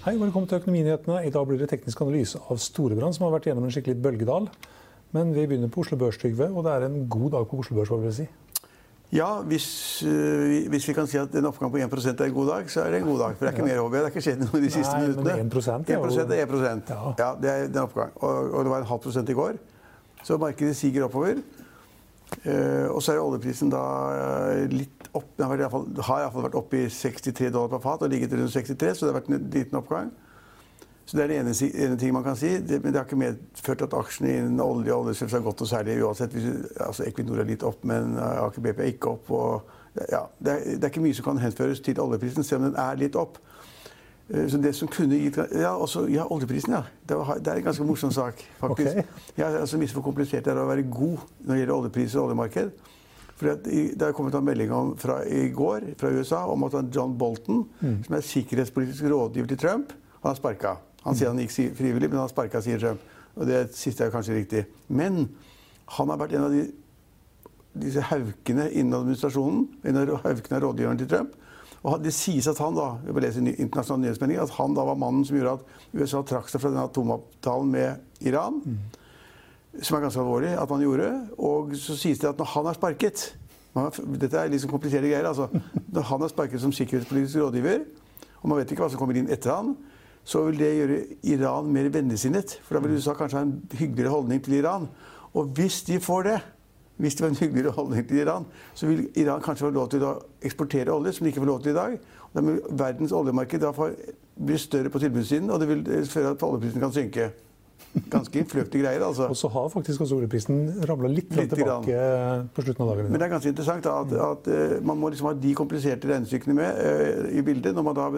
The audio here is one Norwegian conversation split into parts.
Hei, velkommen til Økonominyhetene. I dag blir det teknisk analyse av Storebrand, som har vært gjennom en skikkelig bølgedal. Men vi begynner på Oslo Børs, Trygve, og det er en god dag på Oslo Børs. hva vil jeg si? Ja, hvis, øh, hvis, vi kan si at en oppgang på 1% er en god dag, så er det en god dag. For det er ikke mer over. Det har ikke skjedd noe de siste Nei, minuttene. Men 1 er 1 er 1 Ja. ja. Det er en oppgang. Og, og, det var en halv prosent i går. Så markedet siger oppover. Uh, og så er oljeprisen da uh, litt opp. Den har, i hvert fall, har iallfall vært oppe i 63 dollar per fat og ligget rundt 63, så det har vært en liten oppgang. Så Det er det ene, ene ting man kan si. Det, men det har ikke medført at aksjene innen olje og oljeselskap har gått noe særlig uansett. Hvis, altså Equinor er litt opp, men Aker BP er ikke opp. Og, ja, det, er, det, er, ikke mye som kan henføres til oljeprisen, selv om den er litt opp. Så det som kunne gitt Ja, også, ja oljeprisen, ja. Det, var, det, er en ganske morsom sak, faktisk. Okay. Ja, altså, Hvor komplisert det er å være god når det gjelder oljepriser og oljemarked. For Det har kommet en melding om fra i går fra USA om at John Bolton, mm. som er sikkerhetspolitisk rådgiver til Trump, han har sparka. Han sier han gikk frivillig, men han har sparka, sier Trump. Og det siste er kanskje riktig. Men han har vært en av de, disse haukene innen administrasjonen. En av haukene av rådgiverne til Trump. Og Det sies at han da, jeg leser lese internasjonal nyhetsmelding, at han da var mannen som gjorde at USA trakk seg fra den atomavtalen med Iran. Mm. Som er ganske alvorlig at man gjorde. Og så sies det at når han er sparket Dette er liksom kompliserte greier. altså. Når han er sparket som sikkerhetspolitisk rådgiver, og man vet ikke hva som kommer inn etter han, så vil det gjøre Iran mer vennligsinnet. For da vil USA kanskje ha en hyggeligere holdning til Iran. Og hvis de får det, hvis det var en hyggeligere holdning til Iran, så vil Iran kanskje få lov til å eksportere olje, som de ikke får lov til i dag. Og da vil verdens oljemarked da bli større på tilbudssiden, og det vil føre at oljeprisen kan synke. Ganske fløkte greier. altså. Og så har faktisk også oljeprisen ramla litt, litt tilbake grann. på slutten av dagen. Men det er ganske interessant da, at, at, at, man må liksom ha de kompliserte regnestykkene med uh, i bildet. når man da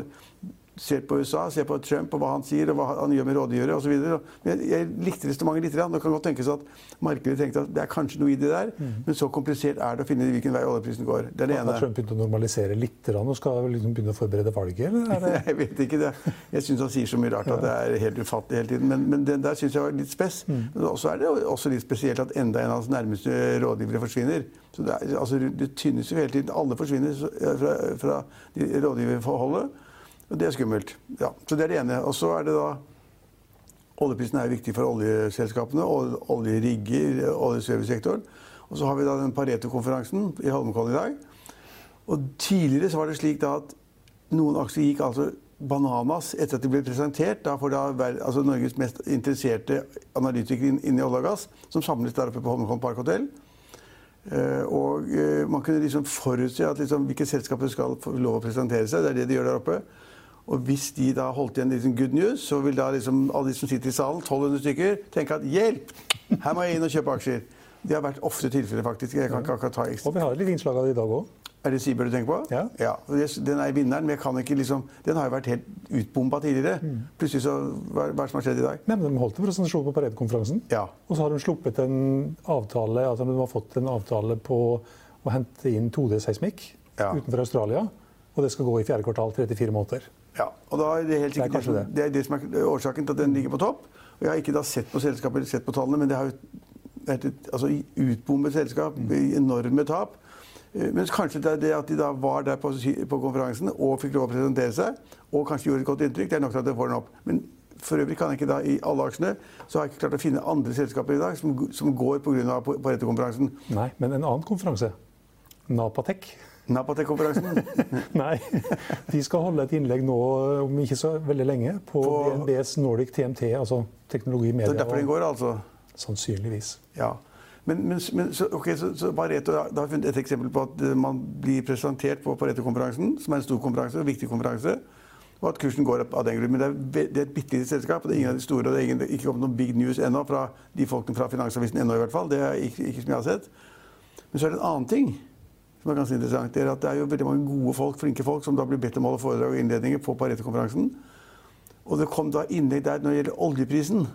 ser på USA, ser på Trump og hva han sier og hva han gjør med rådgivere osv. Jeg, jeg likte resonnementet litt. Det kan godt tenkes at markedet tenkte at det er kanskje noe i det der, mm. men så komplisert er det å finne hvilken vei oljeprisen går. Det er det ene. Har Trump begynt å normalisere litt og skal liksom begynne å forberede valget? Eller jeg vet ikke. det. Jeg syns han sier så mye rart at det er helt ufattelig hele tiden. Men, men den der syns jeg var litt spess. Mm. Men også er det også litt spesielt at enda en av hans nærmeste rådgivere forsvinner. Så det, er, altså, det tynnes jo hele tiden. Alle forsvinner fra, fra rådgiverforholdet. Og det er skummelt. Ja, så det er det ene. Og så er det da Oljeprisen er viktig for oljeselskapene, oljerigger, oljeservicesektoren. Og så har vi da den Pareto-konferansen i Holmenkollen i dag. Og tidligere så var det slik da at noen aksjer gikk altså bananas etter at de ble presentert. Da får da altså Norges mest interesserte analytikere inn i olje og gass, som samles der oppe på Holmenkollen Park Hotel. Uh, og uh, man kunne liksom forutse at liksom, hvilke selskaper skal få lov å presentere seg. Det er det de gjør der oppe. Og hvis de da holdt igjen liksom good news, så vil da liksom alle de som sitter i salen, 1200 stykker, tenke at hjelp! Her må jeg inn og kjøpe aksjer. Det har vært ofte tilfellet, faktisk. Jeg kan ikke akkurat ta ekstra. Og vi har litt innslag av det i dag òg. Er det Sibel du tenker på? Ja. ja. Den er vinneren, men jeg kan ikke liksom Den har jo vært helt utbomba tidligere. Mm. Plutselig så Hva er det som har skjedd i dag? Nei, men De holdt en presentasjon på Pareto-konferansen. Ja. Og så har de sluppet en avtale altså de har fått en avtale på å hente inn 2D-seismikk ja. utenfor Australia. Og det skal gå i fjerde kvartal 34 måneder. Ja, og da er det helt sikkert det, det, det, er det som er årsaken til at den ligger på topp. Og jeg har ikke da sett på selskapet sett på tallene, men det har jo vært et altså, utbombet selskap. Mm. Enorme tap. Men kanskje det, er det at de da var der på, på konferansen og fikk lov å presentere seg, og kanskje gjorde et godt inntrykk, det er nok til at det får den opp. Men for øvrig kan jeg ikke da i alle aksjene, så har jeg ikke klart å finne andre selskaper i dag som, som går pga. Pareto-konferansen. Nei, men en annen konferanse, Napatek Napatek-konferansen. Nei, de skal holde et innlegg nå om ikke så veldig lenge på, På- DNBs Nordic TMT, altså teknologi, Det media er derfor den går, altså. sannsynligvis. Ja. Men, men, men så, ok, så, så Pareto da har jeg funnet et eksempel på at eh, man blir presentert på Pareto-konferansen, som er en stor konferanse, og viktig konferanse, og at kursen går opp av den grunn. Men det er, det er et bitte lite selskap, og det er ingen av de store. og Det er ingen, ikke kommet noen big news ennå fra de folkene fra Finansavisen ennå, i hvert fall. Det er ikke, ikke som jeg har sett. Men så er det en annen ting som er ganske interessant. Er at det er jo veldig mange gode folk, flinke folk, som da blir bedt om å holde foredrag og innledninger på Pareto-konferansen. Og det kom da innlegg der når det gjelder oljeprisen.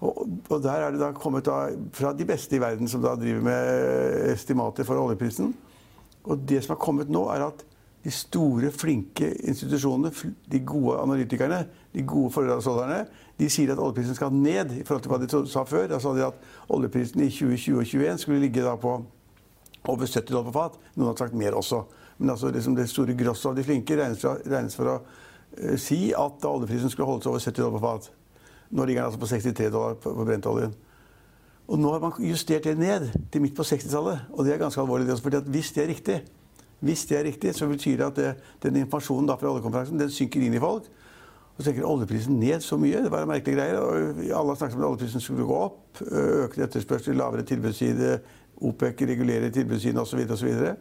Og, og der er det da kommet da fra de beste i verden som da driver med estimater for oljeprisen. Og det som har kommet nå, er at de store, flinke institusjonene, de gode analytikerne, de gode foredragsholderne, de sier at oljeprisen skal ned i forhold til hva de sa før. Da sa de at oljeprisen i 2020 og 2021 skulle ligge da på over 70 dollar på fat. Noen har sagt mer også. Men altså liksom det store grosset av de flinke regnes for, regnes for å uh, si at oljeprisen skulle holde seg over 70 dollar på fat. Nå ligger den altså på 63 dollar på, på brentoljen. Og nå har man justert det ned til midt på 60-tallet. Og det er ganske alvorlig. det også, fordi at hvis det er riktig, hvis det er riktig, så betyr det at det, den informasjonen da fra oljekonferansen den synker inn i folk. Og så tenker oljeprisen ned så mye. Det var merkelige greier. og Alle har snakket om at oljeprisen skulle gå opp. Økende etterspørsel, lavere tilbudsside, OPEC regulerer tilbudssiden osv. og Så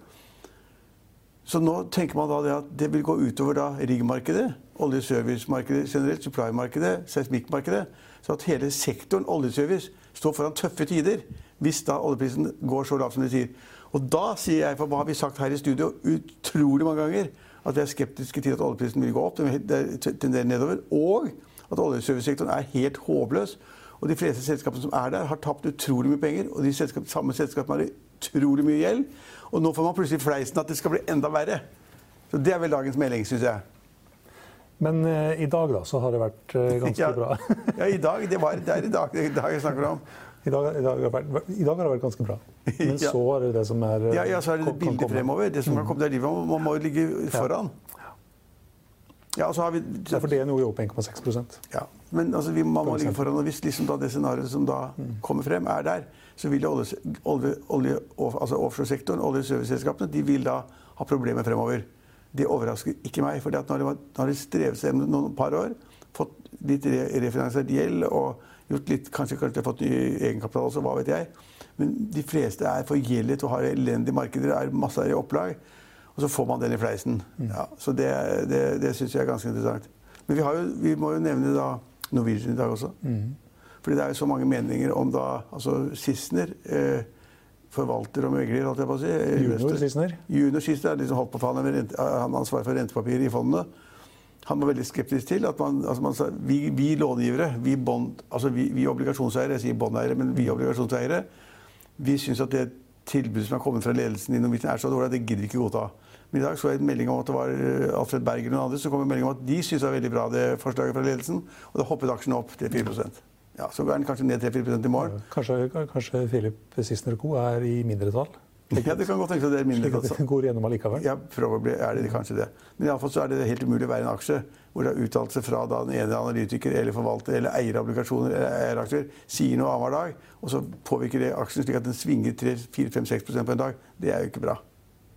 så nå tenker man da det at det vil gå utover da riggmarkedet, oljeservicemarkedet generelt, supply-markedet, seismikkmarkedet. Så at hele sektoren oljeservice står foran tøffe tider hvis da oljeprisen går så lavt som de sier. Og da sier jeg, for hva har vi sagt her i studio utrolig mange ganger, at vi er skeptiske til at oljeprisen vil gå opp, den tenderer nedover, og at oljeservicesektoren er helt håpløs. Og de fleste selskapene som er der, har tapt utrolig mye penger. Og de selskap, samme selskapene har utrolig mye gjeld. Og nå får man plutselig fleisen at det skal bli enda verre. Så det er vel dagens melding, syns jeg. Men eh, i dag da, så har det vært eh, ganske Ja. bra. Ja, i dag. Det, var, det er i dag, i dag jeg snakker om. I dag, i, dag vært, I dag har det vært ganske bra. Men Ja. så er det det som er eh, Ja, ja, så er det det bildet fremover. Det som kan komme, der er livet. Man må ligge foran. Ja, og så har vi Ja, for det er noe i opp 1,6% Ja, men altså, vi, man må ligge foran. Og hvis liksom da det scenarioet som da kommer frem, er der, så vil olje, olje, olje, altså offshoresektoren, oljeserviceselskapene, de vil da ha problemer fremover. Det overrasker ikke meg. For nå nå har de strevet seg gjennom noen par år, fått litt re refinansiert gjeld og gjort litt, kanskje, kanskje fått ny egenkapital også, hva vet jeg. Men de fleste er forgjeldet og har elendige markeder, er masse i opplag. Og så får man den i fleisen. Ja, så det, det, det syns jeg er ganske interessant. Men vi, har jo, vi må jo nevne da Norwegian i dag også. Fordi det er jo så mange meninger om da altså Sissener, eh, forvalter og megler, holdt jeg på å si. eh, Junior. Sissener. Junior Sissener er holdt på for rente, han har ansvar for rentepapirer i fondene. Han var veldig skeptisk til at man, altså man sa vi, vi långivere, vi, bond, altså vi, vi obligasjonseiere, jeg sier bondeiere, men vi obligasjonseiere, vi syns at det tilbudet som er kommet fra ledelsen i Norwegian er så dårlig at det gidder vi ikke godta. Men i dag så jeg en melding om at det var eh, Alfred Berger og noen andre som kom en melding om at de syntes det var veldig bra det forslaget fra ledelsen, og da hoppet aksjen opp til 4 Ja, Så er den kanskje ned 3-4 i morgen. Kanskje, kanskje Philip Sissener Co. er i mindretall? Ja, det kan godt tenkes at det er mindre. Slik at det går gjennom allikevel? Ja, probably er det kanskje det. Men iallfall så er det helt umulig å være en aksje hvor det er uttalelse fra da den ene analytiker eller forvalter eller eier av obligasjoner eller eieraksjer sier noe annenhver dag, og så påvirker det aksjen slik at den svinger 3-4-5-6% på en dag. Det er jo ikke bra.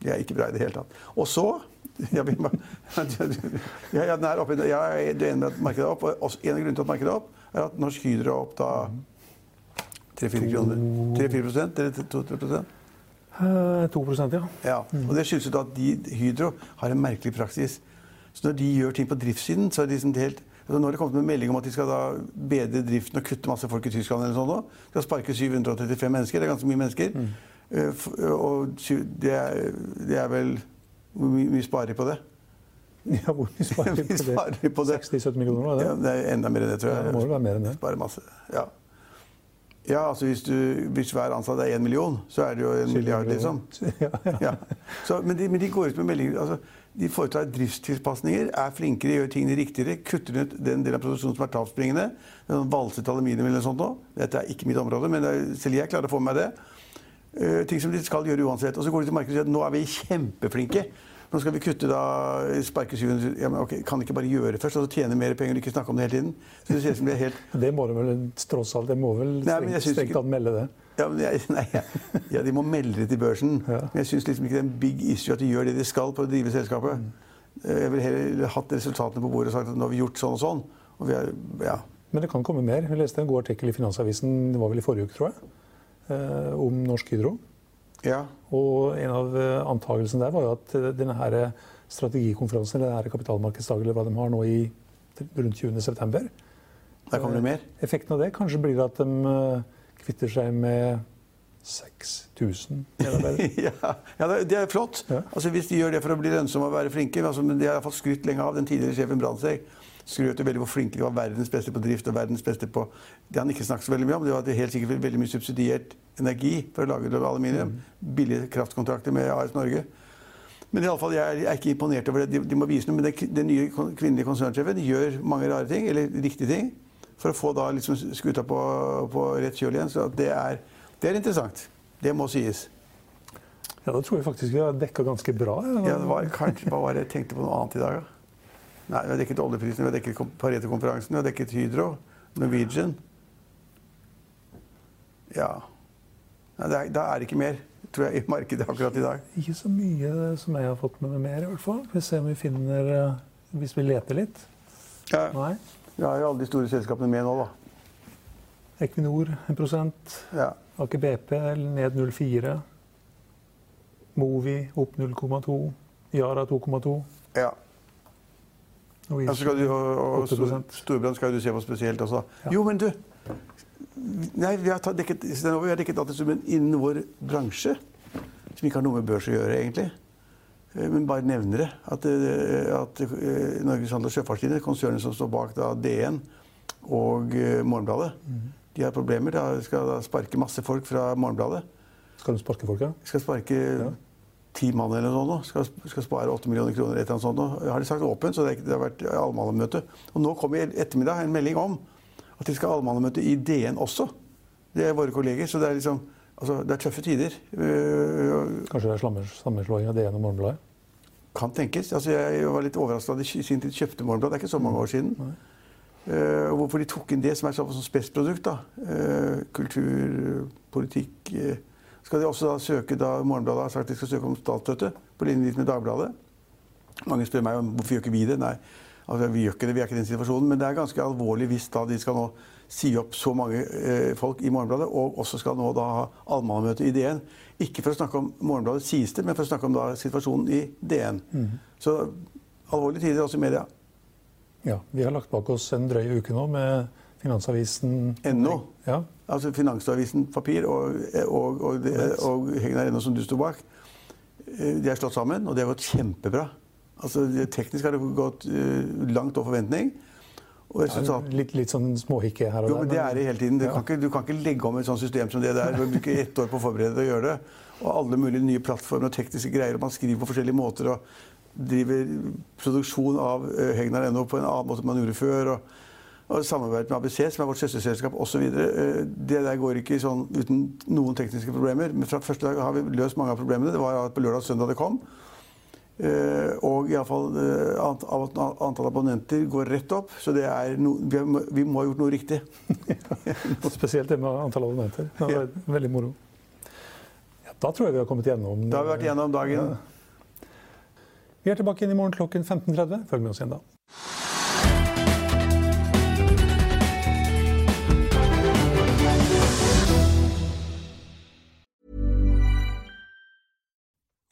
Det er ikke bra i det hele tatt. Og så ja, vi ja, ja, den er oppe, ja, jeg er enig med at markedet er opp. Og en av grunnene til at markedet er opp, er at Norsk Hydro er opp da 3-4 kroner. 3-4 eller 2-3 Eh, 2% ja. ja, og Det skyldes at de, Hydro har en merkelig praksis. Så Når de gjør ting på driftssiden, så er det liksom helt altså Nå har det kommet med melding om at de skal da bedre driften og kutte masse folk i Tyskland. eller sånn. De skal sparke 735 mennesker. Det er ganske mye mennesker. Eh, f- Og det er, det er vel Hvor mye, sparer de på det? ja hvor mye sparer vi på det? det. 60-70 millioner, var det? Ja, det er enda mer enn det, tror Ja, jeg. det må vel være mer enn det. Sparer masse. Ja. Ja, altså hvis, du, hvis hver ansatt er én million, så er det jo en milliard, liksom. Ja, ja. Ja. Så, men, de, men de går ut med meldinger altså, De foretar driftstilpasninger, er flinkere, gjør tingene riktigere. Kutter ut den delen av produksjonen som er tapsbringende. Valset aluminium eller noe sånt nå. Dette er ikke mitt område, men selv jeg klarer å få med meg det. Eh, ting som de skal gjøre uansett. Og så går de til markedet og sier at nå er vi kjempeflinke. Nå skal vi kutte da sparke 700 ja, men ok, Kan de ikke bare gjøre det først og så tjene mer penger og ikke snakke om det hele tiden? Så det ser ut som det er helt... Det må de vel tross alt, det må vel jeg strengt strengt ikke- tatt melde det. Ja, men jeg, nei, ja, De må melde det til børsen. Ja. Men jeg syns liksom ikke det er en big issue at de gjør det de skal på å drive selskapet. Mm. Jeg ville heller hatt resultatene på bordet og sagt at nå har vi gjort sånn og sånn. Og vi er, ja. Men det kan komme mer. Vi leste en god artikkel i Finansavisen det var vel i forrige uke, tror jeg, eh, om Norsk Hydro. ja. Og en av antakelsene der var jo at eh, denne her strategikonferansen, eller denne kapitalmarkedsdagen, eller hva de har nå i rundt 20.9. Der kommer det mer. Effekten av det kanskje blir at de eh, kvitter seg med 6000 medarbeidere. ja, ja, det- er flott. Ja. Altså, hvis de gjør det for å bli lønnsomme og være flinke altså, men De har fått skrytt lenge av. Den tidligere sjefen Brandtzæg skrøt veldig hvor flinke de var. Verdens beste på drift og verdens beste på Det han ikke snakket så veldig mye om, det var at de helt sikkert veldig mye subsidiert energi for å lage aluminium. Billige kraftkontrakter med AS Norge. Men i alle fall, jeg er- ikke imponert over det. De, de må vise noe. Men den, den nye kvinnelige konsernsjefen gjør mange rare ting, eller riktige ting, for å få da liksom skuta på, på rett kjøl igjen. Så det er, det er interessant. Det må sies. Ja, da tror jeg faktisk vi har dekka ganske bra. Ja, det var, kanskje, hva var det jeg tenkte på noe annet i dag, da? Nei, vi har dekket oljeprisen, vi har dekket Pareto-konferansen, vi har dekket Hydro, Norwegian. Ja. Nei, det er, Da er det ikke mer, tror jeg, i markedet akkurat i dag. Ikke så mye som jeg har fått med meg mer, i hvert fall. Vi ser om vi finner eh, Hvis vi leter litt. Ja, Nei. vi har jo alle de store selskapene med nå, da. Equinor 1 Ja. Aker BP ned 0,4. Movi opp 0,2. Yara 2,2. ja. Ja, så skal du, og, og 8%. Stor- Storbrann skal du se på spesielt også. Ja. Jo, men du Nei, vi har dekket, vi har dekket alt er innen vår bransje. Som ikke har noe med børs å gjøre, egentlig. Eh, Men bare nevner det. At, eh, at eh, Norges handel- og sjøfartslinje, konsernet som står bak da DN og Morgenbladet, mm. de har problemer. De skal da sparke masse folk fra Morgenbladet. Skal de sparke folk, ja? De skal sparke ti mann eller noe sånt. nå. Skal, skal spare åtte millioner kroner. eller noe sånt. nå. Har de sagt åpent, så det, har vært allmannmøte. Og nå kommer i ettermiddag en melding om at de skal ha allmannemøte i DN også. Det er våre kolleger. Så det er liksom altså, det er tøffe tider. Øh, Kanskje det er sammenslåing av DN og Morgenbladet? kan tenkes. Altså, jeg var litt overraska da de i sin tid kjøpte Morgenbladet. Det er ikke så mange år siden. Uh, og hvorfor de tok inn det som er sånn som Uh, kultur, politikk uh, Skal de også da søke da Morgenbladet har sagt de skal søke om statsstøtte på linje litt med Dagbladet? Mange spør meg om hvorfor gjør ikke vi det. Nei, altså, vi gjør ikke det, vi er ikke i den situasjonen. Men det er ganske alvorlig hvis da de skal nå si opp så mange eh, folk i Morgenbladet, og også skal nå da ha allmannmøte i DN. Ikke for å snakke om Morgenbladet sies det, men for å snakke om da situasjonen i DN. Så alvorlige tider også i media. Ja. Vi har lagt bak oss en drøy uke nå med Finansavisen NO. Ja. Altså Finansavisen Papir og, og, og, og, og Hegnar.no, som du sto bak, eh, de er slått sammen, og det har gått kjempebra. Altså, det- teknisk har det gått uh, langt over forventning. Og resultat, Litt, litt sånn småhikke her og jo, der. men det er det hele tiden. Du, Ja. kan ikke, du kan ikke legge om et sånt system som det der. Du bruker ett år på å forberede deg og gjøre det. Og alle mulige nye plattformer og tekniske greier. og Man skriver på forskjellige måter og driver produksjon av uh, Hegnar.no på en annen måte enn man gjorde før. og og samarbeid med ABC, som er vårt søsterselskap osv. Det der går ikke sånn uten noen tekniske problemer. Men fra første dag har vi løst mange av problemene. Det var at på lørdag og søndag det kom. Eh, og iallfall uh, ant, av at antall abonnenter går rett opp. Så det no, vi, har, vi må ha gjort noe riktig. Og spesielt det med antall abonnenter. Det var veldig moro. Ja, da tror jeg vi har kommet gjennom Da har vi vært igjennom dagen. Vi er tilbake inn i morgen klokken 15.30. Følg med oss igjen da.